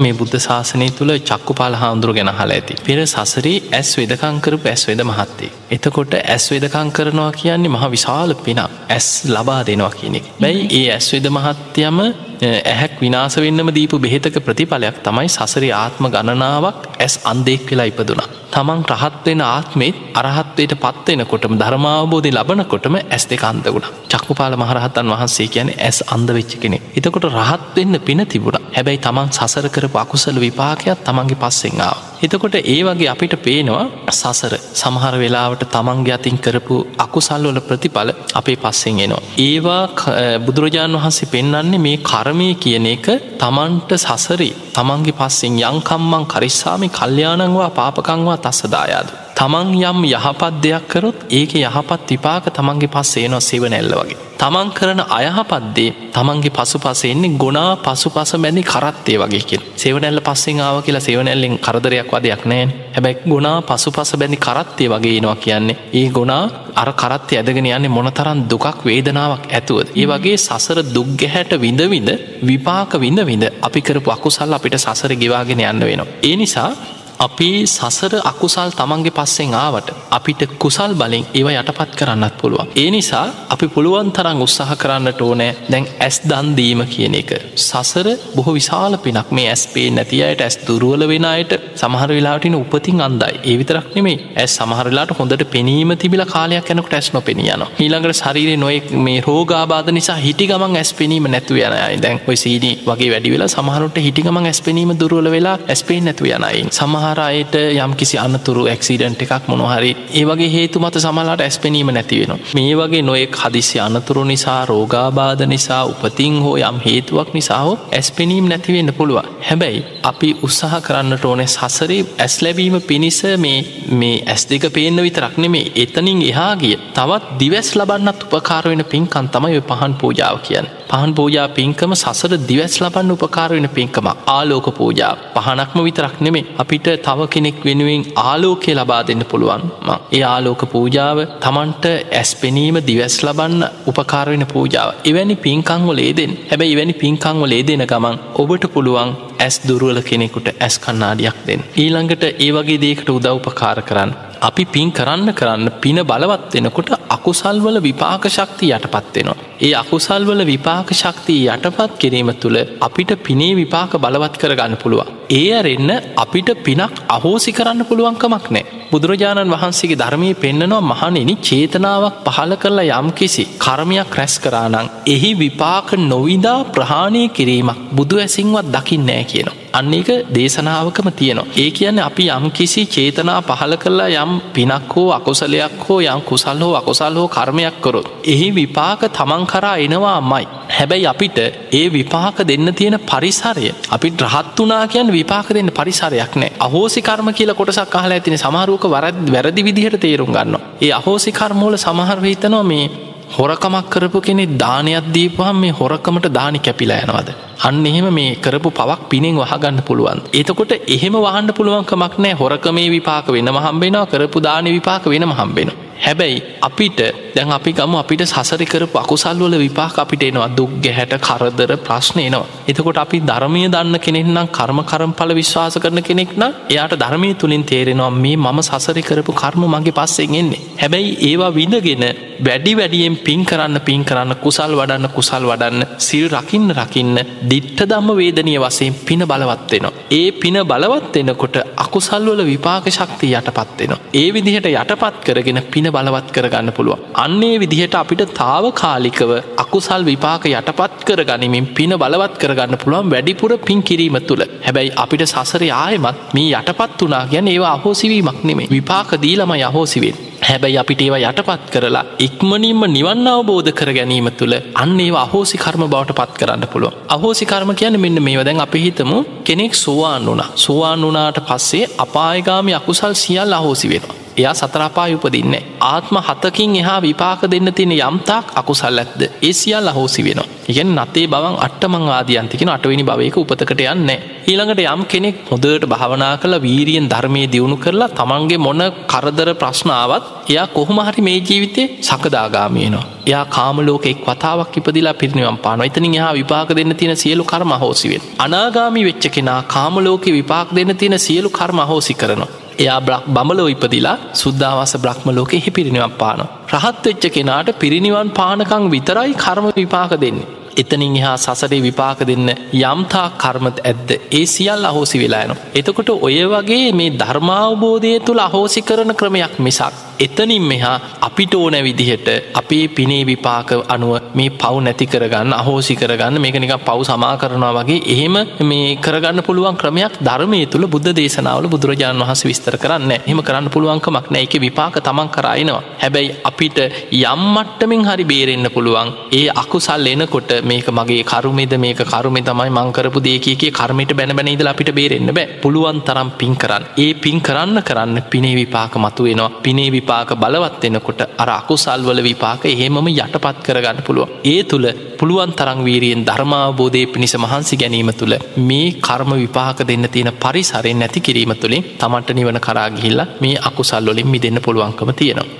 මේ බුද්ධ ශාසනය තුළ චක්කු පාල හාමුදුරු ගැන හල ඇති. පෙර සසරී ඇස් වෙදකංකරපු ඇස් වෙද මහත්තේ. එතකොට ඇස් වෙදකං කරනවා කියන්නේ මහ විශාල පිනක් ඇස් ලබා දෙනවා කියනෙක්. බැයි ඒ ඇස් වෙද මහත්්‍යයම ඇහැක් විනාස වෙන්නම දීපු බෙහෙතක ප්‍රතිඵලයක් තමයි සසරි ආත්ම ගණනාවක් ඇස් අන්දෙක් වෙලා ඉපදුනා. තමන් රහත්වෙන ආත්මේත් අරහත්වයට පත්වෙනකොටම ධර්මාවබෝධය ලබනකොටම ඇස් දෙක අන්දගුණ චක්කුපාල මහරහතන් වහන්සේ කියන ඇස් අන්ද වෙච්ච කෙනෙ. එතකොට රහත්වෙන්න පින තිබුණ හැබැයි තමන් සසර කරපු අකුසල විපාකයක් තමන්ගේ පස්සෙන්ආාව. එතකොට ඒ වගේ අපිට පේනවා සසර සමහර වෙලාවට තමන්ගේ අතින් කරපු අකුසල්වල ප්‍රතිඵල අපේ පස්සෙන් එනවා. ඒවා බුදුරජාණන් වහන්සේ පෙන්න්නන්නේ මේ කරමය කියන එක තමන්ට සසරේ තමන්ගේ පස්සෙන් යංකම්මං කරිස්සාමි කල්්‍යයානංවා පාපකංවා තස්සදායාද. තමන් යම් යහපත් දෙයක් කරොත් ඒක යහපත් විපාක තමන්ගේ පස්සේ නවා සෙවනැල්ල වගේ. තමන් කරන අයහපත්දේ තමන්ගේ පසු පසෙන්නේ ගොනා පසු පස බැඳි කරත්තේ වගේ කිය සෙවනැල්ල පස්සෙන් ආව කියලා සෙවනැල්ලෙන් කරදරයක් වදයක් නෑන් හැබැයි ගුණා පසු පස බැඳි කරත්තේ වගේ නවා කියන්නේ ඒ ගොනා අර කරත්තය ඇදගෙන යන්නේ මොනතරන් දුකක් වේදනාවක් ඇතුවද. ඒ වගේ සසර දුක්ගැහැට විඳවිඳ විපාක විඳ විඳ අපි කරපු අකුසල් අපිට සසර ගෙවාගෙන යන්න වෙනවා. ඒ නිසා අපි සසර අකුසල් තමන්ගේ පස්සෙන් ආවට අපිට කුසල් බලින් ඒව යටපත් කරන්නත් පුළුවන්. ඒ නිසා අපි පුළුවන් තරම් උත්සාහ කරන්නට ඕනෑ දැන් ඇස් දන්දීම කියන එක. සසර බොහෝ විශාල පිනක් මේ ඇස් පේ නැතියට ඇස් දුරුවල වෙන අයට සමහර වෙලාටින උපතින් අන්දයි ඒ විතරක් නෙමේ ඇස් සමහරලාට හොඳට පෙනීම තිබිල කාලයක් යනකට ඇස් නො පෙනියන. ඊළඟට ශරීරය නොයෙක් මේ රෝගාබාධ නිසා හිටි ගමන් ඇස් පෙනීම නැතුව යනයි දැන් ඔයි සීඩී වගේ වැඩි වෙලා සමහරුට හිටිගමන් ඇස් පෙනීම දුරුවල වෙලා ඇස්පේ නැතුව යනයි සමහර සමහරයට යම් කිසි අනතුරු ඇක්සිඩන්ට් එකක් මොනොහරි ඒ වගේ හේතු මත සමලාට ඇස්පෙනීම නැතිවෙන. මේ වගේ නොයෙක් හදිසි අනතුරු නිසා රෝගාබාධ නිසා උපතින් හෝ යම් හේතුවක් නිසා හෝ ඇස්පෙනීම් නැතිවෙන්න පුළුවන්. හැබැයි අපි උත්සාහ කරන්නට ඕනේ සසරේ ඇස් ලැබීම පිණිස මේ මේ ඇස් දෙක පේන්න විතරක් නෙමේ එතනින් එහා ගිය තවත් දිවැස් ලබන්නත් උපකාරවෙන පින්කන් තමයි පහන් පූජාව කියන්න. පහන් පූජා පින්කම සසර දිවැස් ලබන්න උපකාරවෙන පින්කම. ආලෝක පූජා. පහනක්ම විතරක් නෙමේ අපිට තව කෙනෙක් වෙනුවෙන් ආලෝකය ලබා දෙන්න පුළුවන් ඒ ආලෝක පූජාව තමන්ට ඇස් පෙනීම දිවැස් ලබන්න උපකාරවෙන පූජාව. එවැනි පින්කංවල ඒදෙන් හැබැයි ඉවැනි පින්කංවල ඒදෙන ගමන් ඔබට පුළුවන් ඇස් දුරුවල කෙනෙකුට ඇස් කන්නාඩියක් දෙන්න. ඊළඟට ඒ වගේ දේකට උදව්පකාර කරන්න. අපි පින් කරන්න කරන්න පින බලවත් වෙනකොට අකුසල්වල විපාක ශක්ති යටපත්වෙනවා. ඒ අකුසල්වල විපාක ශක්තිය යටපත් කිරීම තුළ අපිට පිනේ විපාක බලවත් කරගන්න පුළුවන්. ඒ අරෙන්න අපිට පිනක් අහෝසි කරන්න පුළුවන්කමක් නෑ. බුදුරජාණන් වහන්සේගේ ධර්මී පෙන්න්නනවා මහනෙනි චේතනාවක් පහල කරලා යම් කිසි කර්මයක් රැස් කරානං එහි විපාක නොවිදා ප්‍රහාණය කිරීමක් බුදු ඇසින්වත් දකිින් නෑ කියනවා. අන්න එක දේශනාවකම තියෙනවා. ඒ කියන්න අපි යම් කිසි චේතනා පහල කරලා යම් පිනක් හෝ අකොසලයක් හෝ යම් කුසල් හෝ අකොසල් හෝ කර්මයක් කොරොත්. එහි විපාක තමන් කරා එනවා මයි. හැබැයි අපිට ඒ විපාක දෙන්න තියෙන පරිසරය අපි රහත් වනා කියන් විපාක දෙන්න පරිසරයක් නෑ අහෝසි කර්ම කියල කොටසක් අහලා ඇතින සමහරුවක වරද වැරදි විදිහට තේරුම් ගන්න. ඒ අහෝසි කර්මෝල සමහර හිතනවා මේ හොරකමක් කරපු කෙනෙ දානයක් දීපහම් මේ හොරකමට දානි කැපිලා යනවද. අන්න එහෙම මේ කරපු පවක් පිනෙන් වහගන්න පුළුවන්. එතකොට එහෙම වහන්න පුළුවන්කමක් නෑ හොරකමේ විපාක වෙන මහම්බෙනවා කරපු දාන විපාක වෙන මහම්බෙන. හැබැයි අපිට දැන් අපි ගම අපිට සසරි කරපු අකුසල්වල විපාක අපිට එනවා දුක් ගැහැට කරදර ප්‍රශ්නය නවා. එතකොට අපි ධර්මය දන්න කෙනෙක්නම් කර්ම කරම්ඵල විශ්වාස කරන කෙනෙක්න එයාට ධර්මය තුළින් තේරෙනවා මේ මම සසරි කරපු කර්ම මගේ පස්සෙන් එන්නේ. හැබැයි ඒවා විඳගෙන වැඩි වැඩියෙන් පින් කරන්න පින් කරන්න කුසල් වඩන්න කුසල් වඩන්න සිල් රකින්න රකින්න දිට්ට දම්ම වේදනය වසයෙන් පින බලවත්වෙනවා. ඒ පින බලවත්වෙනකොට අකුසල්වල විපාක ශක්තිය යටපත්වෙනවා. ඒ විදිහට යටපත් කරගෙන පින බලවත් කරගන්න පුළුව. අන්නේ විදිහට අපිට තාව කාලිකව අකුසල් විපාක යටපත් කර ගනිමින් පින බලවත් කරගන්න පුළුවන් වැඩිපුර පින් කිරීම තුළ. හැබැයි අපිට සසර ආයමත් මේ යටපත් වනා ගැන ඒවා අහෝසිවීමක් නෙමේ විපාක දීලම යහෝසිවෙන්. හැබැයි අපිට ඒවා යටපත් කරලා ඉක්මනින්ම නිවන්න අවබෝධ කර ගැනීම තුළ අන්න ඒවා අහෝසි කර්ම බවට පත් කරන්න පුළුව අහෝසි කර්ම කියන මෙන්න මේ දැන් අපි හිතමු කෙනෙක් සුවාන් වුණ. සුවාන් වනාට පස්සේ අපායගාමි අකුසල් සියල් අහෝසි වෙනවා. එයා සතරාපාය උපදින්න. ආත්ම හතකින් එහා විපාක දෙන්න තියෙන යම්තාක් අකුසල් ඇත්ද ඒ සියල් අහෝසි වෙනවා. ඉගෙන් නතේ බවන් අට්ටමං ආදියන්තිකෙන අටවෙනි භවයක උපතකට යන්න. ඊළඟට යම් කෙනෙක් හොදට භාවනා කළ වීරියෙන් ධර්මය දියුණු කරලා තමන්ගේ මොන කරදර ප්‍රශ්නාවත් එයා කොහොමහරි මේ ජීවිතය සකදාගාමයනවා. එයා කාමලෝකෙක් වතාවක් ඉපදිලා පිරිනිවම් පාන එතනින් එහා විපාක දෙන්න තියෙන සියලු කර්ම හෝසිවෙන්. අනාගාමි වෙච්ච කෙනා කාමලෝක විපාක් දෙන්න තියෙන සියලු කර්ම හෝසි කරනවා. එයා බ්‍රක් බමලෝ ඉපදිලා සුද්ධවාස බ්‍රහ්ම ලෝකෙ හි පිරිනිවන් පාන. රහත් වෙච්ච කෙනාට පිරිනිවන් පානකං විතරයි කර්ම විපාක දෙන්නේ. එතනින් එහා සසරේ විපාක දෙන්න යම්තා කර්මත ඇද්ද ඒ සියල් අහෝසි වෙලායන. එතකොට ඔය වගේ මේ ධර්මාවබෝධය තුළ අහෝසි කරන ක්‍රමයක් මිසක්. එතනින් මෙහා අපිට ඕන විදිහට අපේ පිනේ විපාක අනුව මේ පව් නැති කරගන්න අහෝසි කරගන්න මේක නික පව් සමා කරනවා වගේ එහෙම මේ කරගන්න පුළුවන් ක්‍රමයක් ධර්මය තුළ බුද්ධ දේශනාවල බුදුරජාණන් වහස විස්තර කරන්න එහම කරන්න පුළුවන්කමක් නෑ එක විපාක තමන් කරයිනවා හැබැයි අපිට යම්මට්ටමින් හරි බේරෙන්න්න පුළුවන් ඒ අකුසල් එනකොට මේක මගේ කරුමේද මේක කරුමේ තමයි මංකරපු දේකගේ කර්මයට බැන බැනීදල අපිට බේරෙන්න්න බෑ. පුළුවන් තරම් පින් කරන්න. ඒ පින් කරන්න කරන්න පිනේ විපාක මතු වෙනවා පිනේ විපාක බලවත් වෙනකොට අර අකුසල්වල විපාක එහෙමම යටපත් කරගන්න පුළුව ඒ තුළ පුළුවන් තරං වීරියෙන් ධර්මාබෝධය පිණිස මහන්සි ගැනීම තුළ මේ කර්ම විපාක දෙන්න තියෙන පරිසරෙන් නැති කිරීම තුළින් තමන්ට නිවන කරාගිහිල්ලා මේ අකුසල්වලින් මි දෙන්න පුළුවන්කම තියෙනවා.